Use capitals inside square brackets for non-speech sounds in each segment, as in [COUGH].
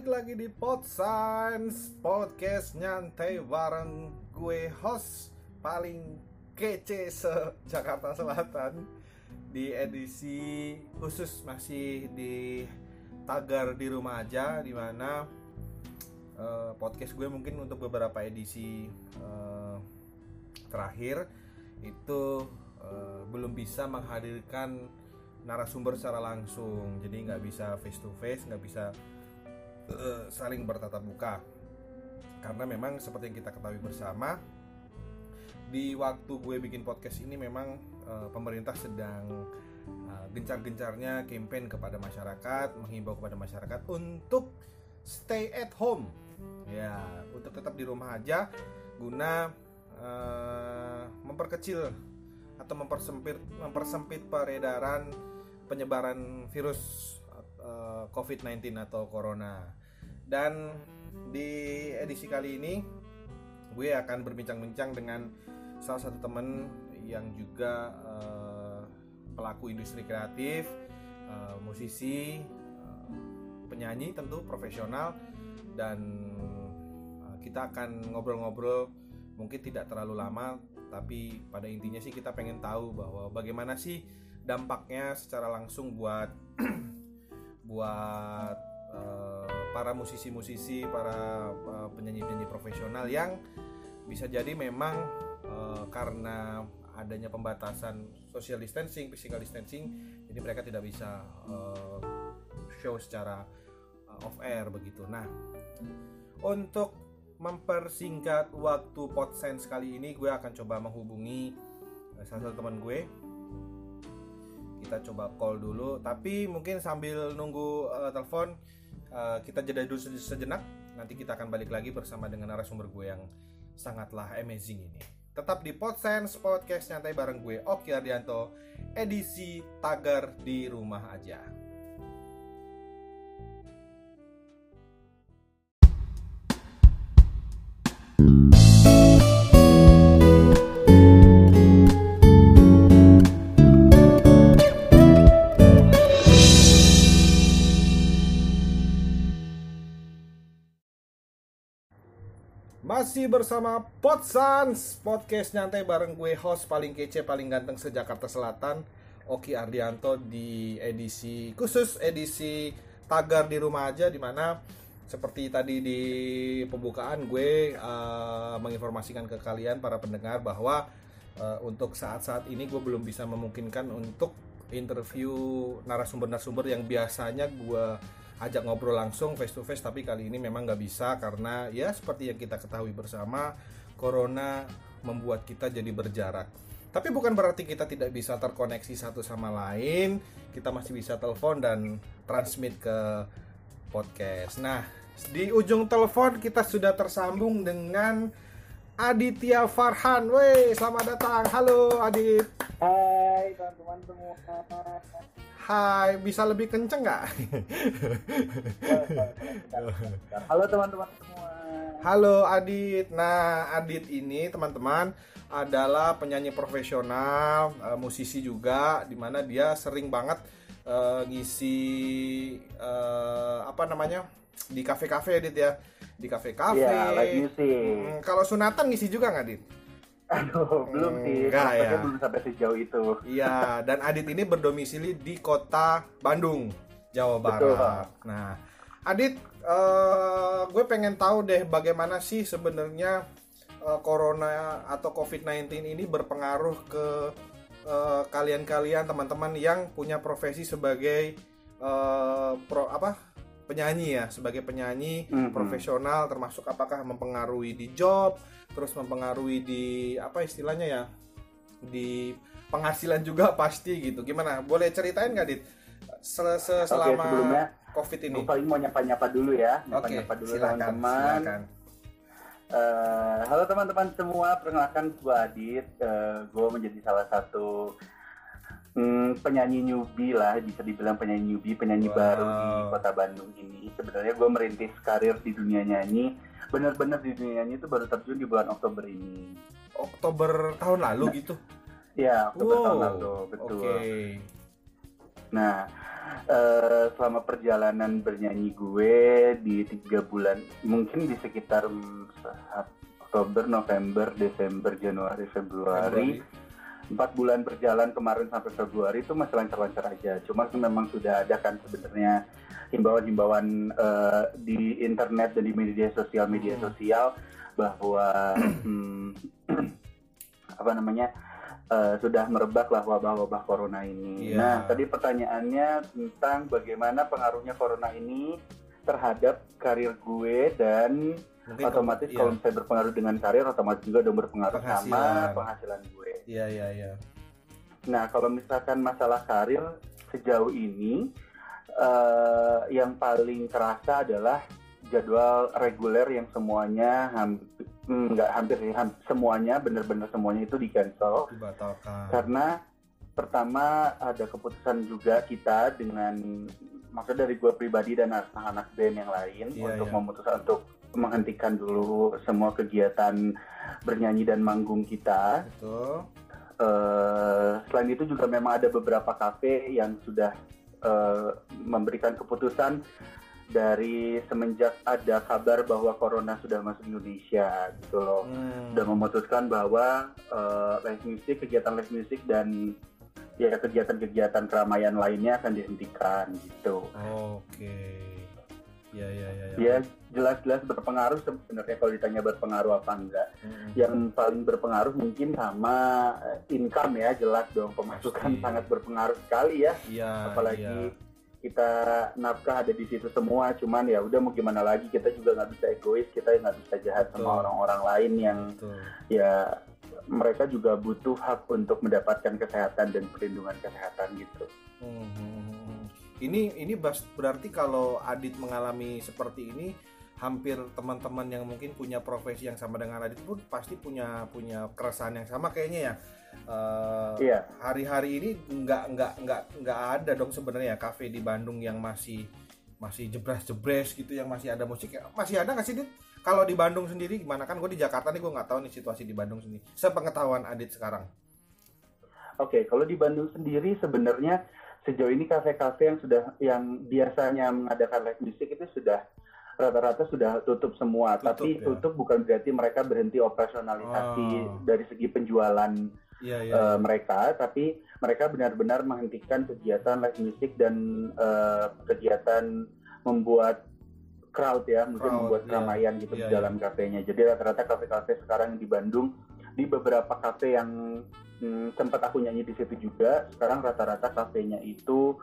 Balik lagi di Pod Science Podcast nyantai bareng gue host paling kece se Jakarta Selatan. Di edisi khusus masih di tagar di rumah aja Di mana uh, podcast gue mungkin untuk beberapa edisi uh, terakhir Itu uh, belum bisa menghadirkan narasumber secara langsung. Jadi nggak bisa face to face nggak bisa uh, saling bertatap muka karena memang seperti yang kita ketahui bersama di waktu gue bikin podcast ini memang uh, pemerintah sedang uh, gencar-gencarnya campaign kepada masyarakat menghimbau kepada masyarakat untuk stay at home ya untuk tetap di rumah aja guna uh, memperkecil atau mempersempit mempersempit peredaran penyebaran virus uh, COVID-19 atau corona. Dan di edisi kali ini gue akan berbincang-bincang dengan salah satu temen yang juga uh, pelaku industri kreatif, uh, musisi, uh, penyanyi tentu profesional. Dan kita akan ngobrol-ngobrol mungkin tidak terlalu lama tapi pada intinya sih kita pengen tahu bahwa bagaimana sih dampaknya secara langsung buat [CLEARS THROAT] buat para musisi-musisi, para uh, penyanyi-penyanyi profesional yang bisa jadi memang uh, karena adanya pembatasan social distancing, physical distancing, jadi mereka tidak bisa uh, show secara uh, off air begitu. Nah, untuk mempersingkat waktu podsense kali ini, gue akan coba menghubungi salah satu teman gue kita coba call dulu tapi mungkin sambil nunggu uh, telepon uh, kita jeda dulu sejenak. Nanti kita akan balik lagi bersama dengan narasumber gue yang sangatlah amazing ini. Tetap di Podsense Podcast nyantai bareng gue Oki Ardianto edisi tagar di rumah aja Masih bersama Podsans Podcast nyantai bareng gue host paling kece paling ganteng se-Jakarta Selatan Oki Ardianto di edisi khusus edisi tagar di rumah aja di mana seperti tadi di pembukaan gue uh, menginformasikan ke kalian para pendengar bahwa uh, untuk saat-saat ini gue belum bisa memungkinkan untuk interview narasumber-narasumber yang biasanya gue ajak ngobrol langsung face to face tapi kali ini memang nggak bisa karena ya seperti yang kita ketahui bersama corona membuat kita jadi berjarak tapi bukan berarti kita tidak bisa terkoneksi satu sama lain kita masih bisa telepon dan transmit ke podcast nah di ujung telepon kita sudah tersambung dengan Aditya Farhan. Woi, selamat datang. Halo Adit. Hai teman-teman semua. Hai, bisa lebih kenceng nggak? [LAUGHS] Halo teman-teman semua. Halo Adit. Nah, Adit ini teman-teman adalah penyanyi profesional, uh, musisi juga, di mana dia sering banget uh, ngisi uh, apa namanya di kafe-kafe Adit ya, di kafe-kafe. Iya, live music. Hmm, kalau sunatan ngisi juga nggak Adit? Aduh, belum sih. Enggak ya. belum sampai sejauh itu. Iya, dan Adit ini berdomisili di kota Bandung, Jawa Barat. Betul. Nah, Adit, uh, gue pengen tahu deh bagaimana sih sebenarnya uh, corona atau COVID-19 ini berpengaruh ke uh, kalian-kalian teman-teman yang punya profesi sebagai uh, pro apa penyanyi ya, sebagai penyanyi Mhm. profesional termasuk apakah mempengaruhi di job, terus mempengaruhi di apa istilahnya ya di penghasilan juga [LAUGHS] pasti gitu gimana boleh ceritain nggak dit Sel- se- selama sebelumnya covid ini paling mau nyapa-nyapa dulu ya. oke Nyapa-nyapa dulu silakan teman-teman. silakan Eh, halo teman-teman semua, perkenalkan gue Adit. gue menjadi salah satu hmm, penyanyi newbie lah, bisa dibilang penyanyi newbie, penyanyi Wow. baru di kota Bandung ini. Sebenarnya gue merintis karir di dunia nyanyi, benar-benar di dunia nyanyi itu baru terjun di bulan Oktober ini. Oktober tahun lalu gitu Ya, Oktober Wow, tahun lalu, betul. oke Nah, uh, selama perjalanan bernyanyi gue di tiga bulan mungkin di sekitar mm, Oktober, November, Desember, Januari, Februari. Empat bulan berjalan kemarin sampai Februari itu masih lancar-lancar aja. Cuma memang sudah ada kan sebenarnya himbauan-himbauan uh, di internet dan di media sosial media hmm. sosial bahwa [CLEARS THROAT] hmm, [CLEARS THROAT] apa namanya uh, sudah merebaklah wabah-wabah corona ini. Yeah. Nah, tadi pertanyaannya tentang bagaimana pengaruhnya corona ini terhadap karir gue dan Mungkin otomatis kalau, kalau misalnya berpengaruh dengan karir otomatis juga dong berpengaruh sama penghasilan gue. Iya iya iya. Nah kalau misalkan masalah karir sejauh ini uh, yang paling terasa adalah jadwal reguler yang semuanya hampir nggak hampir ham, semuanya benar-benar semuanya itu di cancel karena pertama ada keputusan juga kita dengan maksud dari gue pribadi dan anak-anak band yang lain yeah, untuk yeah. memutuskan untuk menghentikan dulu semua kegiatan bernyanyi dan manggung kita. Betul. Uh, selain itu juga memang ada beberapa kafe yang sudah uh, memberikan keputusan dari semenjak ada kabar bahwa corona sudah masuk Indonesia gitu loh. Hmm. Sudah memutuskan bahwa uh, live music, kegiatan live music dan ya kegiatan-kegiatan keramaian lainnya akan dihentikan gitu. Oke. Okay. Ya, ya, ya, ya. Ya, jelas-jelas berpengaruh sebenarnya kalau ditanya berpengaruh apa enggak. Hmm. Yang paling berpengaruh mungkin sama eh, income ya, jelas dong pemasukan sangat berpengaruh sekali ya. ya Apalagi ya. kita nafkah ada di situ semua, cuman ya udah mau gimana lagi kita juga nggak bisa egois, kita nggak bisa jahat Betul. sama orang-orang lain yang Betul. ya mereka juga butuh hak untuk mendapatkan kesehatan dan perlindungan kesehatan gitu. Hmm. hmm, hmm ini ini berarti kalau Adit mengalami seperti ini hampir teman-teman yang mungkin punya profesi yang sama dengan Adit pun pasti punya punya keresahan yang sama kayaknya ya uh, iya. hari-hari ini nggak nggak nggak nggak ada dong sebenarnya kafe di Bandung yang masih masih jebres-jebres gitu yang masih ada musik masih ada nggak sih Dit? Kalau di Bandung sendiri gimana kan gue di Jakarta nih gue nggak tahu nih situasi di Bandung sendiri. Sepengetahuan Adit sekarang. Oke, kalau di Bandung sendiri sebenarnya sejauh ini kafe-kafe yang sudah yang biasanya mengadakan live music itu sudah rata-rata sudah tutup semua. Tutup, Tapi ya. tutup bukan berarti mereka berhenti operasionalisasi oh. dari segi penjualan ya, ya. Uh, mereka, tapi mereka benar-benar menghentikan kegiatan live music dan uh, kegiatan membuat crowd ya, mungkin membuat yeah. keramaian gitu yeah, di dalam yeah. kafenya. Jadi rata-rata kafe-kafe sekarang di Bandung di beberapa kafe yang hmm, sempat aku nyanyi di situ juga sekarang rata-rata kafenya itu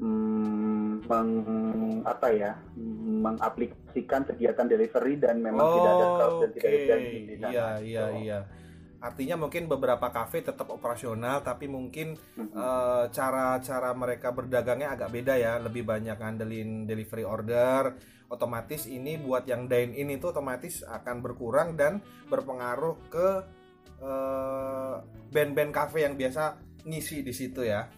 hmm, meng apa ya mengaplikasikan kegiatan delivery dan memang oh, tidak ada crowd dan okay. tidak ada di sana. Iya iya so. iya. Artinya mungkin beberapa kafe tetap operasional tapi mungkin mm-hmm. uh, cara-cara mereka berdagangnya agak beda ya, lebih banyak ngandelin delivery order. Otomatis ini buat yang dine in itu otomatis akan berkurang dan berpengaruh ke uh, band-band cafe yang biasa ngisi di situ ya.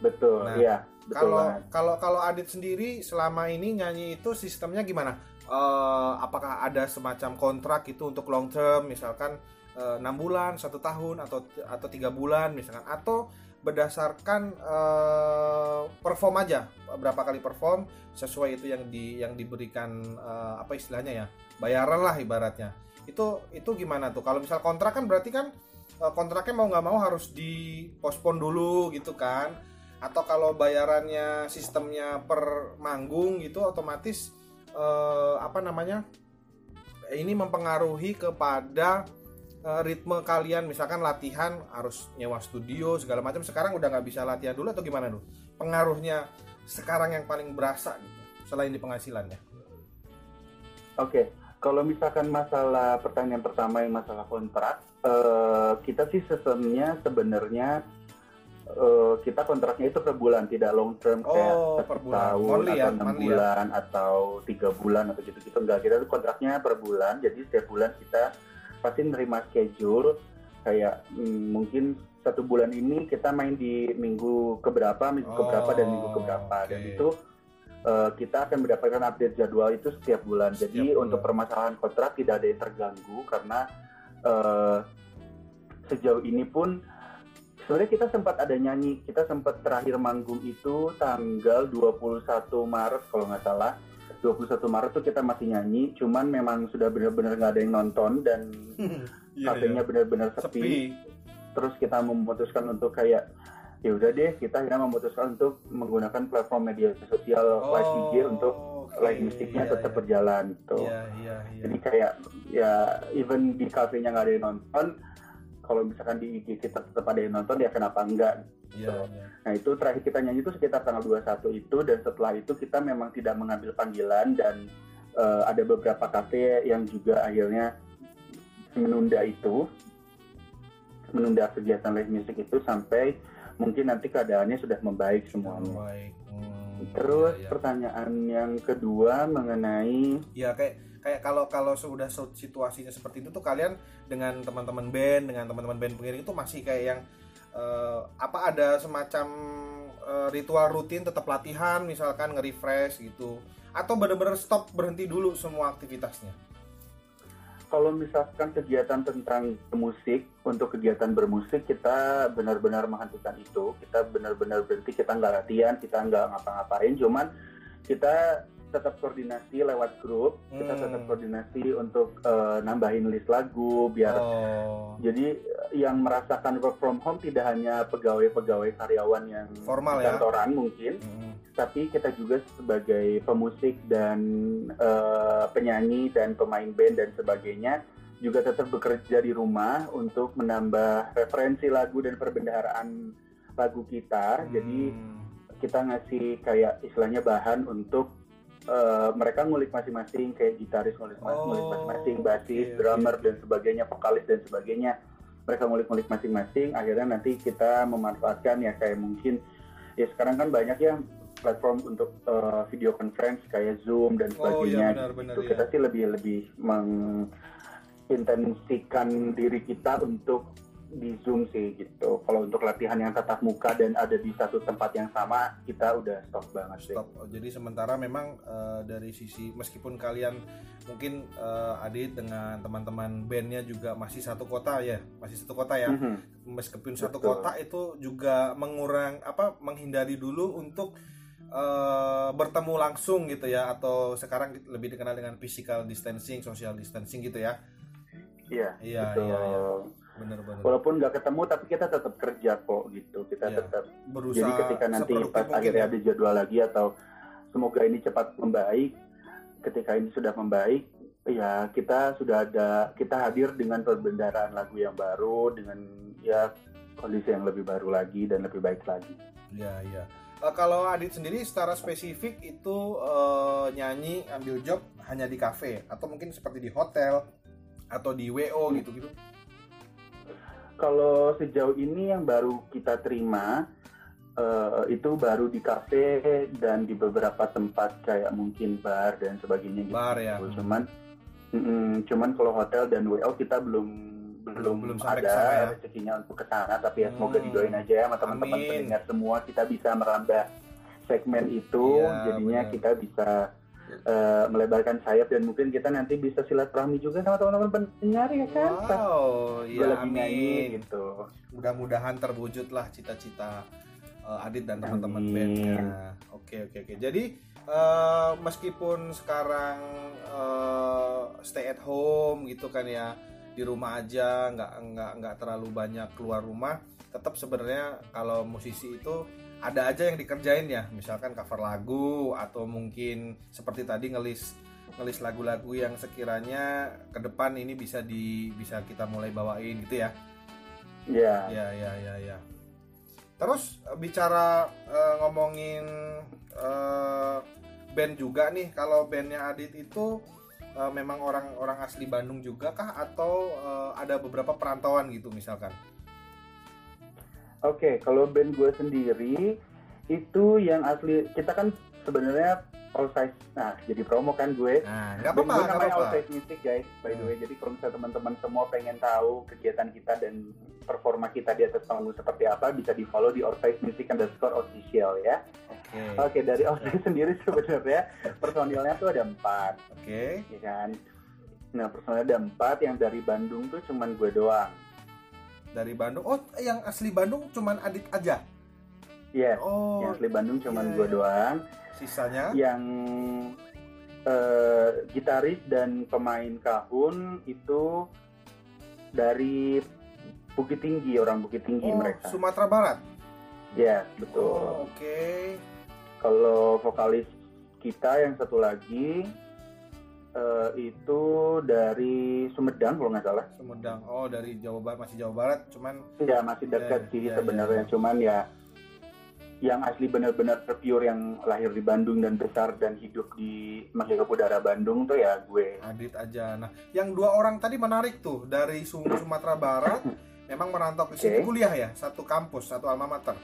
Betul, nah, iya. Kalau kalau kalau Adit sendiri selama ini nyanyi itu sistemnya gimana? Uh, apakah ada semacam kontrak itu untuk long term, misalkan eh, enam uh, bulan, satu tahun atau atau tiga bulan misalkan, atau berdasarkan uh, perform aja? Berapa kali perform sesuai itu yang di yang diberikan uh, apa istilahnya ya? Bayaran lah ibaratnya. Itu itu gimana tuh? Kalau misal kontrak kan berarti kan kontraknya mau nggak mau harus dipospon dulu gitu kan atau kalau bayarannya sistemnya per manggung gitu otomatis eh, apa namanya ini mempengaruhi kepada eh, ritme kalian. Misalkan latihan harus nyewa studio segala macam. Sekarang udah nggak bisa latihan dulu atau gimana tuh pengaruhnya sekarang yang paling berasa gitu selain di penghasilannya oke okay kalau misalkan masalah pertanyaan pertama yang masalah kontrak, uh, kita sih sistemnya sebenarnya uh, kita kontraknya itu per bulan, tidak long term oh, kayak satu tahun Only atau enam ya? bulan ya? atau tiga bulan atau gitu-gitu enggak. Kita tuh kontraknya per bulan, jadi setiap bulan kita pasti nerima schedule kayak hmm, mungkin satu bulan ini kita main di minggu keberapa, minggu oh, keberapa dan minggu keberapa okay. dan itu uh, kita akan mendapatkan update jadwal itu setiap bulan. Setiap Jadi bulan. untuk permasalahan kontrak tidak ada yang terganggu karena uh, sejauh ini pun sebenarnya kita sempat ada nyanyi kita sempat terakhir manggung itu tanggal 21 Maret kalau nggak salah 21 Maret tuh kita masih nyanyi cuman memang sudah benar-benar nggak ada yang nonton dan [LAUGHS] kafenya iya. benar-benar sepi. sepi. terus kita memutuskan untuk kayak ya udah deh kita akhirnya memutuskan untuk menggunakan platform media sosial live IG untuk oke. live musiknya Iya, tetap iya. berjalan gitu Iya, iya, iya. jadi kayak ya even di kafenya nggak ada yang nonton kalau misalkan di IG kita tetap ada yang nonton ya kenapa enggak Iya, iya. Nah itu terakhir kita nyanyi itu sekitar tanggal 21 itu dan setelah itu kita memang tidak mengambil panggilan dan eh, ada beberapa kafe yang juga akhirnya menunda itu menunda kegiatan live music itu sampai mungkin nanti keadaannya sudah membaik semuanya. Hmm, Terus iya, iya. pertanyaan yang kedua mengenai ya kayak kayak kalau kalau sudah su- situasinya seperti itu tuh kalian dengan teman-teman band dengan teman-teman band pengiring itu masih kayak yang eh, apa ada semacam eh, ritual rutin tetap latihan misalkan nge-refresh gitu atau benar-benar stop berhenti dulu semua aktivitasnya kalau misalkan kegiatan tentang musik untuk kegiatan bermusik kita benar-benar menghentikan itu. Kita benar-benar berhenti kita nggak latihan kita nggak ngapa-ngapain. Cuman kita tetap koordinasi lewat grup kita Hmm. tetap koordinasi untuk eh, nambahin list lagu biar oh jadi eh, yang merasakan work from home tidak hanya pegawai-pegawai karyawan yang Formal ya. kantoran mungkin Mm, tapi kita juga sebagai pemusik dan eh, penyanyi dan pemain band dan sebagainya juga tetap bekerja di rumah untuk menambah referensi lagu dan perbendaharaan lagu kita. Jadi hmm. kita ngasih kayak istilahnya bahan untuk eh, mereka ngulik masing-masing kayak gitaris ngulik, Oh, ngulik masing-masing, basis, oke, drummer oke. dan sebagainya, vokalis dan sebagainya. Mereka ngulik-ngulik masing-masing. Akhirnya nanti kita memanfaatkan ya kayak mungkin ya sekarang kan banyak ya platform untuk eh, video conference kayak Zoom dan oh sebagainya. iya benar-benar Itu ya kita sih lebih lebih mengintensikan diri kita untuk di Zoom sih gitu. Kalau untuk latihan yang tatap muka dan ada di satu tempat yang sama, kita udah stop banget sih. stop. Oh, Jadi sementara memang eh, dari sisi meskipun kalian mungkin eh, Adit dengan teman-teman bandnya juga masih satu kota ya, masih satu kota ya. Mhm. Meskipun satu Betul. kota itu juga mengurang apa menghindari dulu untuk eh, bertemu langsung gitu ya atau sekarang lebih dikenal dengan physical distancing, social distancing gitu ya. Iya, Iya, betul. iya, iya. Benar-benar. Walaupun nggak ketemu, tapi kita tetap kerja kok gitu. Kita Iya. tetap. Berusaha Jadi ketika nanti pas akhirnya ya. ada jadwal lagi atau semoga ini cepat membaik. Ketika ini sudah membaik, ya kita sudah ada kita hadir dengan perbendaharaan lagu yang baru dengan ya kondisi yang lebih baru lagi dan lebih baik lagi. Iya, iya. Eh, kalau Adit sendiri secara spesifik itu eh, nyanyi ambil job hanya di kafe atau mungkin seperti di hotel atau di WO gitu-gitu. Kalau sejauh ini yang baru kita terima eh, itu baru di kafe dan di beberapa tempat kayak mungkin bar dan sebagainya gitu. Bar ya. Cuman, mm, cuman kalau hotel dan WO kita belum belum, Belum sampai ada ya. rezekinya untuk ke sana. Tapi ya semoga Hmm. didoain aja ya sama teman-teman pendengar semua kita bisa merambah segmen itu. Iya, jadinya benar. kita bisa eh, melebarkan sayap dan mungkin kita nanti bisa silaturahmi juga sama teman-teman pendengar ya kan. Wow, gue ya lagi nyanyi amin. gitu. Mudah-mudahan terwujudlah cita-cita eh, Adit dan teman-teman Amin. bandnya. Oke, oke, oke. Jadi eh, meskipun sekarang eh, stay at home gitu kan ya di rumah aja nggak nggak nggak terlalu banyak keluar rumah tetap sebenarnya kalau musisi itu ada aja yang dikerjain ya misalkan cover lagu atau mungkin seperti tadi ngelis ngelis lagu-lagu yang sekiranya ke depan ini bisa di bisa kita mulai bawain gitu ya. Ya, ya ya ya ya terus eh, bicara eh, ngomongin eh, band juga nih kalau bandnya Adit itu eh, memang orang-orang asli Bandung juga kah? Atau eh, ada beberapa perantauan gitu misalkan Oke, kalau band gue sendiri itu yang asli kita kan sebenarnya all size. Nah, jadi promo kan gue. nah Band apa-apa gue namanya all size music guys, by the Hmm. way. Jadi kalau misalnya teman-teman semua pengen tahu kegiatan kita dan performa kita di atas panggung seperti apa, bisa di follow di all size music underscore official ya. oke Oke, dari all size sendiri [LAUGHS] sebenarnya personilnya tuh ada empat, oke ya kan. Nah, personilnya ada empat, yang dari Bandung tuh cuman gue doang. Dari Bandung. Oh, yang asli Bandung cuman Adit aja. Iya. Oh, Yang asli Bandung cuman iya, gue iya. doang. sisanya Yang eh, gitaris dan pemain kahun itu dari Bukit Tinggi, orang Bukit Tinggi oh, mereka. Sumatera Barat. Ya, betul. Oh, oke. Kalau vokalis kita yang satu lagi itu dari Sumedang kalau nggak salah. Sumedang. Oh, dari Jawa Barat, masih Jawa Barat, cuman Ya masih dekat Ya, sih ya, sebenarnya, cuman ya yang asli benar-benar pure yang lahir di Bandung dan besar dan hidup di menghirup udara Bandung tuh ya gue. Adit aja. Nah, yang dua orang tadi menarik tuh dari Sum- Sumatera Barat. [LAUGHS] Memang merantau ke sini Oke. kuliah ya, satu kampus, satu alma mater.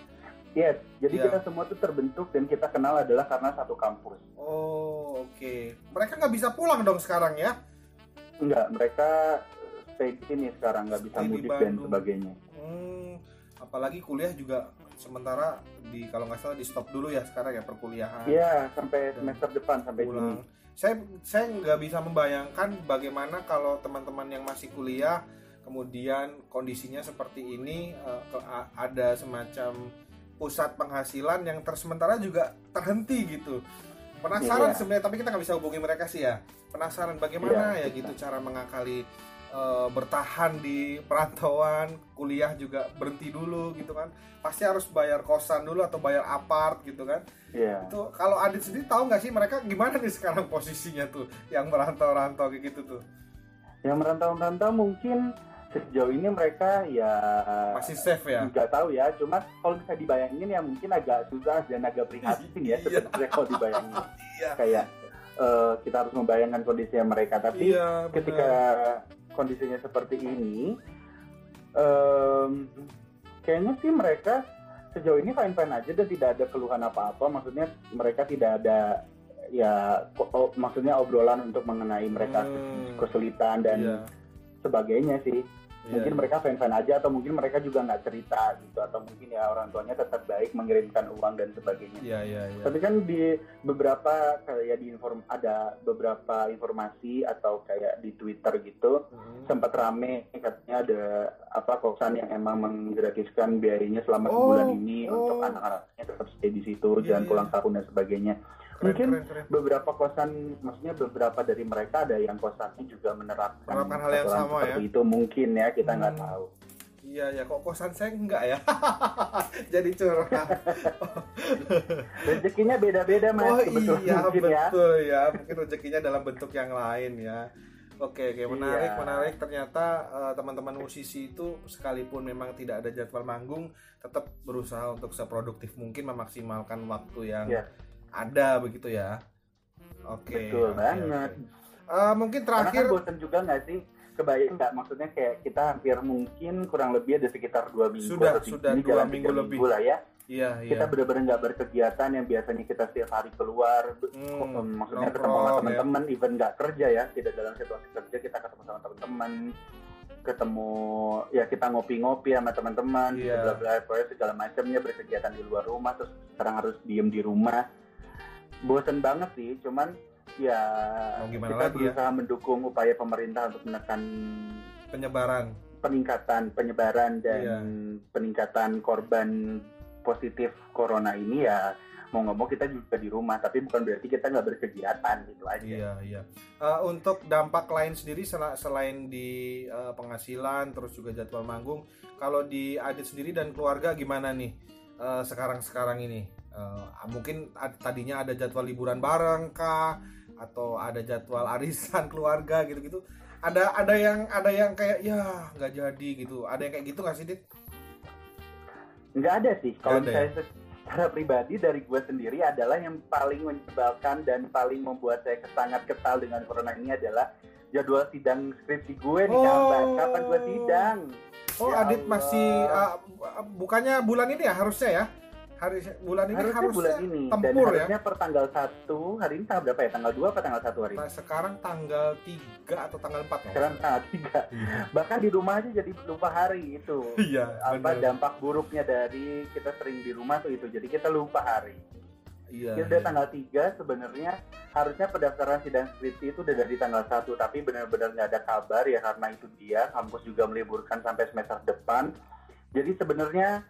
Yes, jadi Ya. kita semua tuh terbentuk dan kita kenal adalah karena satu kampus. Oh, oke. Mereka nggak bisa pulang dong sekarang ya? Enggak, mereka stay di sini sekarang nggak bisa mudik dan sebagainya. Hmm, apalagi kuliah juga sementara di kalau nggak salah di stop dulu ya sekarang ya perkuliahan. Iya, sampai semester depan sampai pulang. Juni. Saya saya nggak bisa membayangkan bagaimana kalau teman-teman yang masih kuliah kemudian kondisinya seperti ini eh, ada semacam pusat penghasilan yang terus sementara juga terhenti gitu. Penasaran Iya. sebenarnya tapi kita nggak bisa hubungi mereka sih ya. Penasaran bagaimana Iya. ya gitu cara mengakali eh, bertahan di perantauan, kuliah juga berhenti dulu gitu kan. Pasti harus bayar kosan dulu atau bayar apart gitu kan Iya. itu kalau Adit sendiri tahu nggak sih mereka gimana nih sekarang posisinya tuh yang merantau-rantau kayak gitu tuh Yang merantau-merantau mungkin sejauh ini mereka ya masih safe ya? nggak tahu ya. Cuma kalau bisa dibayangin ya mungkin agak susah dan agak prihatin ya Iya. sebenarnya kalau dibayangin. Iya. Kayak eh, kita harus membayangkan kondisinya mereka. Tapi iya ketika kondisinya seperti ini em, kayaknya sih mereka sejauh ini fine fine aja dan tidak ada keluhan apa apa maksudnya mereka tidak ada ya maksudnya obrolan untuk mengenai mereka Hmm. kesulitan dan iya, sebagainya sih iya. mungkin mereka fan fan aja atau mungkin mereka juga nggak cerita gitu atau mungkin ya orang tuanya tetap baik mengirimkan uang dan sebagainya iya iya iya tapi kan di beberapa kayak di inform ada beberapa informasi atau kayak di Twitter gitu Hmm. sempat rame katanya ada apa kosan yang emang menggratiskan biayanya selama Oh, sebulan ini oh. untuk anak-anaknya tetap stay di situ Iya, jangan iya. pulang tahun dan sebagainya keren, mungkin keren, keren. beberapa kosan maksudnya beberapa dari mereka ada yang kosannya juga menerapkan, Menerapkan hal yang sama seperti itu mungkin ya kita nggak Hmm. tahu iya ya kok kosan saya enggak ya [LAUGHS] jadi curhat [LAUGHS] rezekinya beda-beda mas oh kebetulan iya mungkin ya betul ya mungkin rezekinya dalam bentuk yang lain ya Oke, oke menarik, Iya. menarik. Ternyata eh, teman-teman musisi itu sekalipun memang tidak ada jadwal manggung, tetap berusaha untuk seproduktif mungkin memaksimalkan waktu yang Iya. Ada begitu ya. Oke. betul oke, banget oke. Eh, mungkin karena terakhir, kan bosan juga nggak sih kebayang nggak maksudnya kayak kita hampir mungkin kurang lebih ada sekitar dua minggu Sudah, atau sudah ini dua jalan minggu lebih. lah ya iya, iya. kita benar-benar nggak berkegiatan yang biasanya kita setiap hari keluar Hmm, maksudnya ketemu sama ya. teman-teman even nggak kerja ya tidak dalam situasi kerja kita ketemu sama teman-teman ketemu ya kita ngopi-ngopi sama teman-teman Iya. bla bla segala macamnya berkegiatan di luar rumah terus sekarang harus diem di rumah bosen banget sih cuman ya gimana kita lagi ya? berusaha mendukung upaya pemerintah untuk menekan penyebaran. peningkatan penyebaran dan Iya. peningkatan korban positif corona ini ya mau nggak mau kita juga di rumah tapi bukan berarti kita nggak berkegiatan gitu aja Iya, iya. Eh, untuk dampak lain sendiri sel- selain di eh, penghasilan terus juga jadwal manggung, kalau di Adit sendiri dan keluarga gimana nih eh, sekarang-sekarang ini? Eh, mungkin ad- tadinya ada jadwal liburan bareng kah atau ada jadwal [LAUGHS] arisan keluarga gitu-gitu. Ada ada yang ada yang kayak ya nggak jadi gitu. Ada yang kayak gitu nggak sih, Dit? nggak ada sih kalau ada ya? saya secara pribadi dari gue sendiri adalah yang paling menyebalkan dan paling membuat saya sangat kesal dengan corona ini adalah jadwal sidang skripsi gue nih Oh. kapan kapan gue sidang Oh, Ya Adit Allah. masih eh, bukannya bulan ini ya harusnya ya? Hari bulan ini harusnya, harusnya bulan ini dan tempur ya? harusnya per tanggal 1 hari ini tanggal berapa ya tanggal 2 apa tanggal 1 hari ini Nah, sekarang tanggal 3 atau tanggal 4 ya? sekarang tanggal 3 Iya. bahkan di rumah aja jadi lupa hari itu Iya, apa bener. dampak buruknya dari kita sering di rumah tuh itu jadi kita lupa hari Iya. Kita udah iya. tanggal 3 sebenarnya harusnya pendaftaran sidang skripsi itu udah dari tanggal 1 tapi benar-benar nggak ada kabar ya karena itu dia kampus juga meliburkan sampai semester depan. Jadi sebenarnya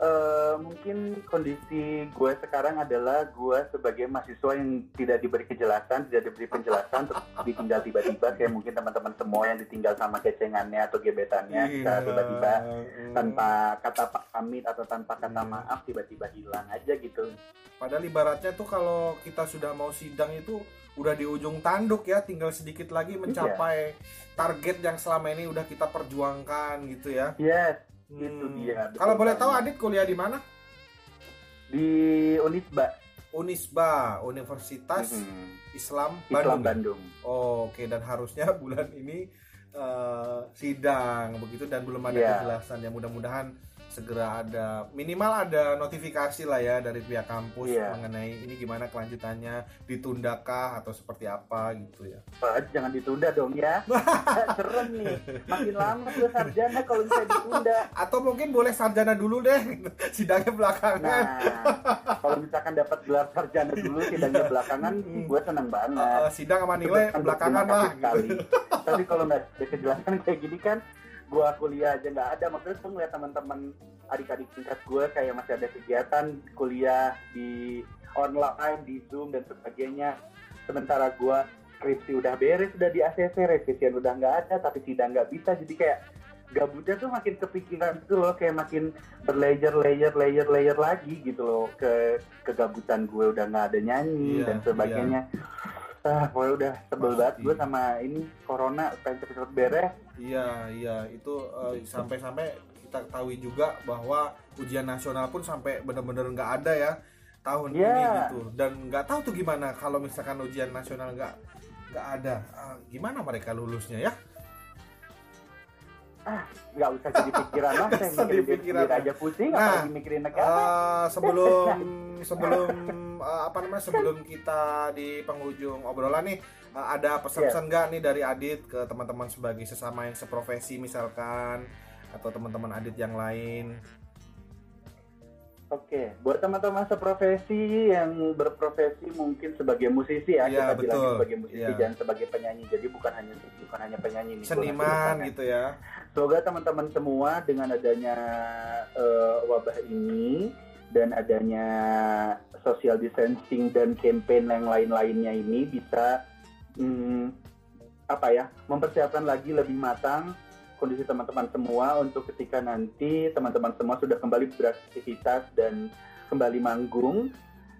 eh, mungkin kondisi gue sekarang adalah gue sebagai mahasiswa yang tidak diberi kejelasan, tidak diberi penjelasan, terus ditinggal tiba-tiba kayak mungkin teman-teman semua yang ditinggal sama kecengannya atau gebetannya Iya. secara tiba-tiba Hmm. tanpa kata pamit atau tanpa kata Hmm. maaf tiba-tiba hilang aja gitu. Padahal ibaratnya tuh kalau kita sudah mau sidang itu udah di ujung tanduk ya, tinggal sedikit lagi mencapai target yang selama ini udah kita perjuangkan gitu ya. Yes, Hmm. Itu dia, Kalau boleh tahu. Adit kuliah di mana? di Unisba Unisba, Universitas Mhm. Islam Islam Bandung. Bandung. Oh, Oke, dan harusnya bulan ini eh, sidang begitu dan belum ada Iya. kejelasan ya mudah-mudahan segera ada minimal ada notifikasi lah ya dari pihak kampus Iya. mengenai ini gimana kelanjutannya ditundakah atau seperti apa gitu ya. Pak, jangan ditunda dong ya. [LAUGHS] Serem nih. Makin lama gue sarjana kalau bisa ditunda. Atau mungkin boleh sarjana dulu deh sidangnya belakangan. Nah, kalau misalkan dapat gelar sarjana dulu sidangnya belakangan, Hmm. gue senang banget. Eh, sidang sama nilai belakangan lah. sekali. Tapi kalau nggak ada kejelasan kayak gini kan, gua kuliah aja nggak ada. Maksudnya tuh ngeliat teman-teman adik-adik tingkat gue kayak masih ada kegiatan kuliah di online, di Zoom dan sebagainya. Sementara gua skripsi udah beres, udah di ACC, revisian udah nggak ada, tapi sidang nggak bisa. Jadi kayak gabutnya tuh makin kepikiran gitu loh, kayak makin berlayer, layer, layer, layer lagi gitu loh ke kegabutan gue udah nggak ada nyanyi Iya, dan sebagainya. Ah, pokoknya udah sebel banget gue sama ini corona pengen cepet-cepet beres. Iya, iya, itu eh, sampai-sampai kita ketahui juga bahwa ujian nasional pun sampai benar-benar nggak ada ya tahun Iya. ini gitu. Dan nggak tahu tuh gimana kalau misalkan ujian nasional nggak nggak ada, Ah, gimana mereka lulusnya ya? Nggak usah jadi pikiran lah, [LAUGHS] saya Usah mikirin pikiran. aja pusing, Nah, apalagi mikirin negara. Eh, sebelum [LAUGHS] sebelum eh, apa namanya sebelum kita di penghujung obrolan nih eh, ada pesan-pesan nggak nih dari Adit ke teman-teman sebagai sesama yang seprofesi misalkan atau teman-teman Adit yang lain? Oke, buat teman-teman seprofesi yang berprofesi mungkin sebagai musisi ya, Iya, kita betul. sebagai musisi Iya. dan sebagai penyanyi. Jadi bukan hanya bukan hanya penyanyi nih. Seniman gitu ya. Semoga teman-teman semua dengan adanya eh, wabah ini dan adanya social distancing dan campaign yang lain-lainnya ini bisa hmm, apa ya mempersiapkan lagi lebih matang kondisi teman-teman semua untuk ketika nanti teman-teman semua sudah kembali beraktivitas dan kembali manggung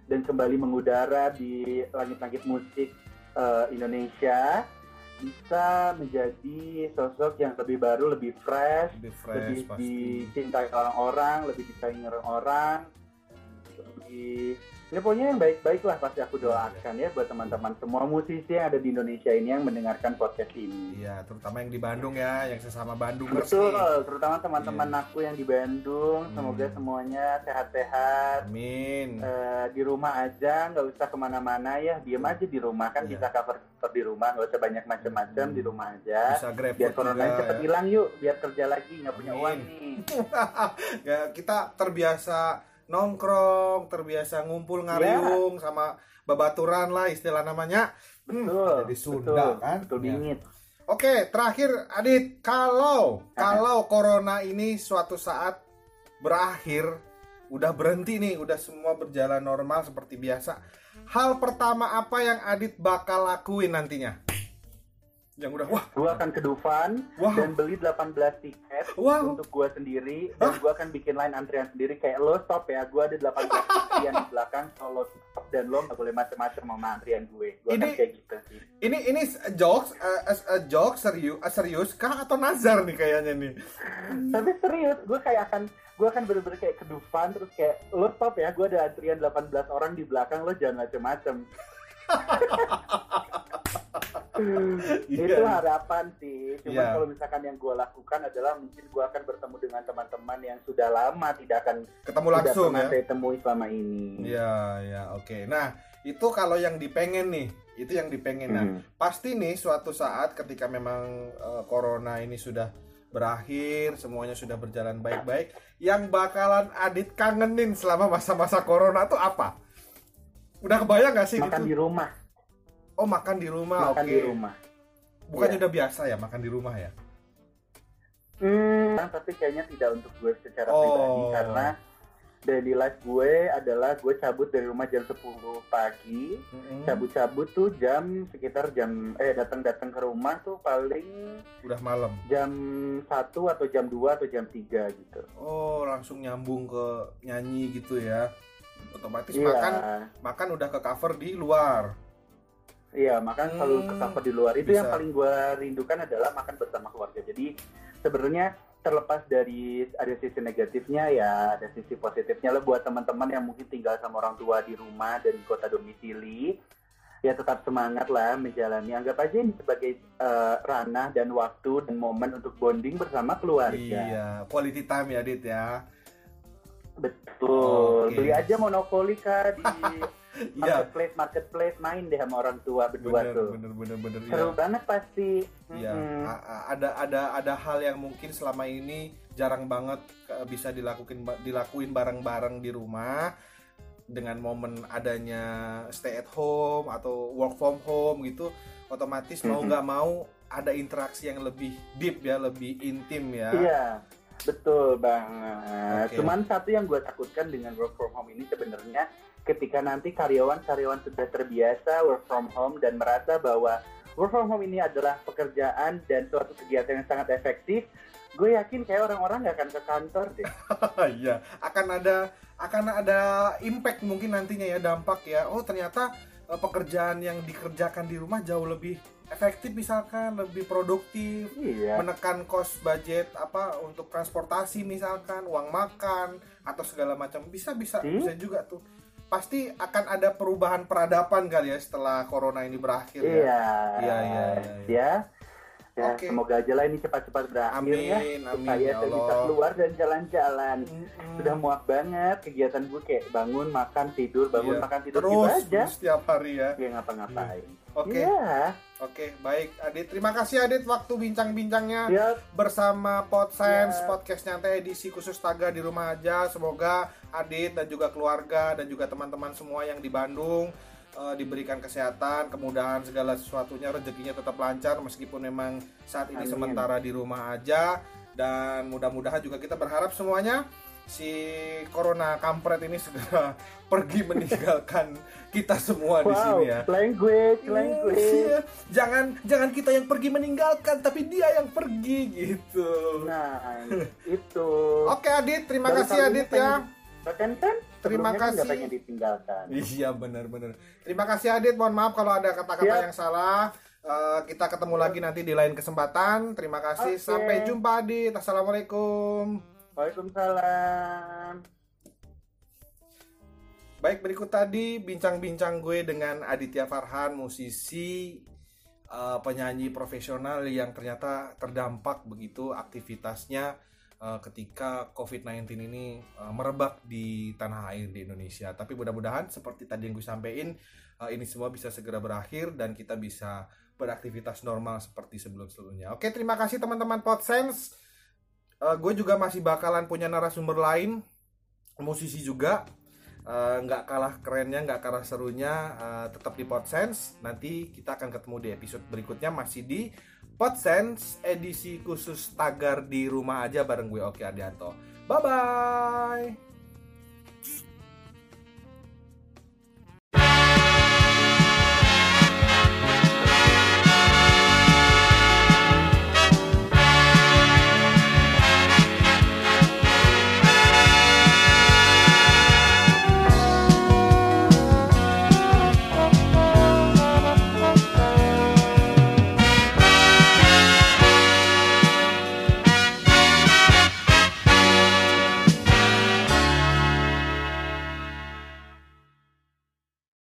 dan kembali mengudara di langit-langit musik eh, Indonesia bisa menjadi sosok yang lebih baru, lebih fresh, Lebih fresh lebih pasti. dicintai orang-orang, lebih disayangi orang, lebih ya pokoknya yang baik-baik lah pasti aku doakan ya buat teman-teman semua musisi yang ada di Indonesia ini yang mendengarkan podcast ini. Iya, terutama yang di Bandung ya, yang sesama Bandung Betul, terutama teman-teman Iya. aku yang di Bandung, semoga Hmm. semuanya sehat-sehat. Amin. Eh, di rumah aja, nggak usah ke mana-mana ya, diem aja di rumah kan Iya. bisa cover cover di rumah, nggak usah banyak macam-macam Hmm. di rumah aja. Bisa grab Biar corona cepet ya. hilang yuk, biar kerja lagi nggak punya uang nih. [LAUGHS] ya kita terbiasa nongkrong, terbiasa ngumpul ngariung sama babaturan lah istilah namanya. Hmm, Betul, jadi Sunda betul, kan. betul Ya. Oke, terakhir Adit, kalau kalau corona ini suatu saat berakhir, udah berhenti nih, udah semua berjalan normal seperti biasa. Hal pertama apa yang Adit bakal lakuin nantinya? Yang udah wah, Gue akan ke Dufan wah, dan beli 18 tiket wow. untuk gue sendiri dan gue akan bikin line antrian sendiri. Kayak lo stop ya gue ada 18 antrian di belakang kalau lo stop dan lo nggak boleh macam-macam sama antrian gue. Gue akan Ini- kayak gitu sih. Ini ini jokes, eh, as a joke serius, eh, serius kah atau nazar nih kayaknya nih? tapi serius gue kayak akan gue akan bener-bener kayak ke Dufan terus kayak lo stop ya gue ada antrian 18 orang di belakang lo jangan macam-macam [LAUGHS] [LAUGHS] Iya. itu harapan sih cuma Iya. kalau misalkan yang gue lakukan adalah mungkin gue akan bertemu dengan teman-teman yang sudah lama tidak akan Ketemu langsung ya. saya temui selama ini Iya, ya, oke. Nah, itu kalau yang dipengen nih, itu yang dipengen. Nah, Hmm. pasti nih suatu saat ketika memang eh, corona ini sudah berakhir, semuanya sudah berjalan baik-baik, yang bakalan Adit kangenin selama masa-masa corona tuh apa? Udah kebayang gak sih makan gitu? di rumah Oh makan di rumah, makan oke. di rumah Bukannya Iya. udah biasa ya makan di rumah ya? Hmm, tapi kayaknya tidak untuk gue secara Oh. pribadi karena daily life gue adalah gue cabut dari rumah jam 10 pagi, cabut-cabut tuh jam sekitar jam eh datang-datang ke rumah tuh paling Udah malam. jam 1 atau jam 2 atau jam 3 gitu. Oh langsung nyambung ke nyanyi gitu ya? Otomatis Iya. makan makan udah ke cover di luar. Iya, makan selalu ke Hmm, cover di luar. Itu bisa. yang paling gue rindukan adalah makan bersama keluarga. Jadi sebenarnya terlepas dari ada sisi negatifnya ya ada sisi positifnya lah buat teman-teman yang mungkin tinggal sama orang tua di rumah dan di kota domisili ya tetap semangat lah menjalani anggap aja ini sebagai eh, ranah dan waktu dan momen untuk bonding bersama keluarga Iya, quality time ya Dit ya. betul Oke. beli aja monopoli kak di [LAUGHS] marketplace marketplace main deh sama orang tua berdua bener, tuh bener bener bener ya. seru banget pasti Iya, Mm-mm. a- a- ada ada ada hal yang mungkin selama ini jarang banget bisa dilakuin dilakuin bareng-bareng di rumah dengan momen adanya stay at home atau work from home gitu, otomatis mau nggak mau ada interaksi yang lebih deep ya, lebih intim ya. Iya, betul banget. Oke. Cuman satu yang gue takutkan dengan work from home ini sebenarnya ketika nanti karyawan-karyawan sudah terbiasa work from home dan merasa bahwa work from home ini adalah pekerjaan dan suatu kegiatan yang sangat efektif, gue yakin kayak orang-orang nggak akan ke kantor deh. [LAUGHS] Iya, akan ada akan ada impact mungkin nantinya ya dampak ya. Oh ternyata eh, pekerjaan yang dikerjakan di rumah jauh lebih efektif misalkan, lebih produktif, Iya. menekan cost budget apa untuk transportasi misalkan, uang makan atau segala macam. Bisa bisa Hmm. bisa juga tuh. Pasti akan ada perubahan peradaban kali ya setelah corona ini berakhir ya. Iya. Iya, iya, iya, iya. Ya. Ya, Oke. semoga aja lah ini cepat-cepat berakhir ya. Amin, amin Supaya ya saya bisa Allah. keluar dan jalan-jalan. Mm-mm. Sudah muak banget kegiatan gue kayak bangun, makan, tidur, bangun, Iya. makan, tidur terus gitu aja. setiap hari ya. Ya ngapa-ngapain. Oke. Iya. Oke, baik Adit. Terima kasih Adit waktu bincang-bincangnya Siap. bersama Podsense Ya. podcast nyantai edisi khusus Taga di rumah aja. Semoga Adit dan juga keluarga dan juga teman-teman semua yang di Bandung eh, diberikan kesehatan, kemudahan segala sesuatunya, rezekinya tetap lancar meskipun memang saat ini Amin. sementara di rumah aja dan mudah-mudahan juga kita berharap semuanya si corona kampret ini segera [LAUGHS] pergi meninggalkan kita semua di Wow, sini ya. language, language. Iya. Jangan jangan kita yang pergi meninggalkan, tapi dia yang pergi gitu. Nah, [LAUGHS] itu. Oke Adit, terima Baru kasih Adit pengen- ya. Kan Terima sebelumnya kan nggak kasih. pengen ditinggalkan. Iya benar-benar. Terima kasih Adit. Mohon maaf kalau ada kata-kata yang salah. Eh, kita ketemu lagi nanti di lain kesempatan. Terima kasih. Oke. Sampai jumpa Adit. Assalamualaikum. Waalaikumsalam. Baik berikut tadi bincang-bincang gue dengan Aditya Farhan, musisi eh, penyanyi profesional yang ternyata terdampak begitu aktivitasnya eh, ketika COVID-19 ini merebak di tanah air di Indonesia. Tapi mudah-mudahan seperti tadi yang gue sampaikan, ini semua bisa segera berakhir dan kita bisa beraktivitas normal seperti sebelum-sebelumnya. Oke, terima kasih teman-teman Podsense. Eh, gue juga masih bakalan punya narasumber lain, musisi juga. Eh, nggak kalah kerennya, nggak kalah serunya, eh, tetap di Podsense. Nanti kita akan ketemu di episode berikutnya masih di Podsense edisi khusus tagar di rumah aja bareng gue Oki Adianto. Bye bye.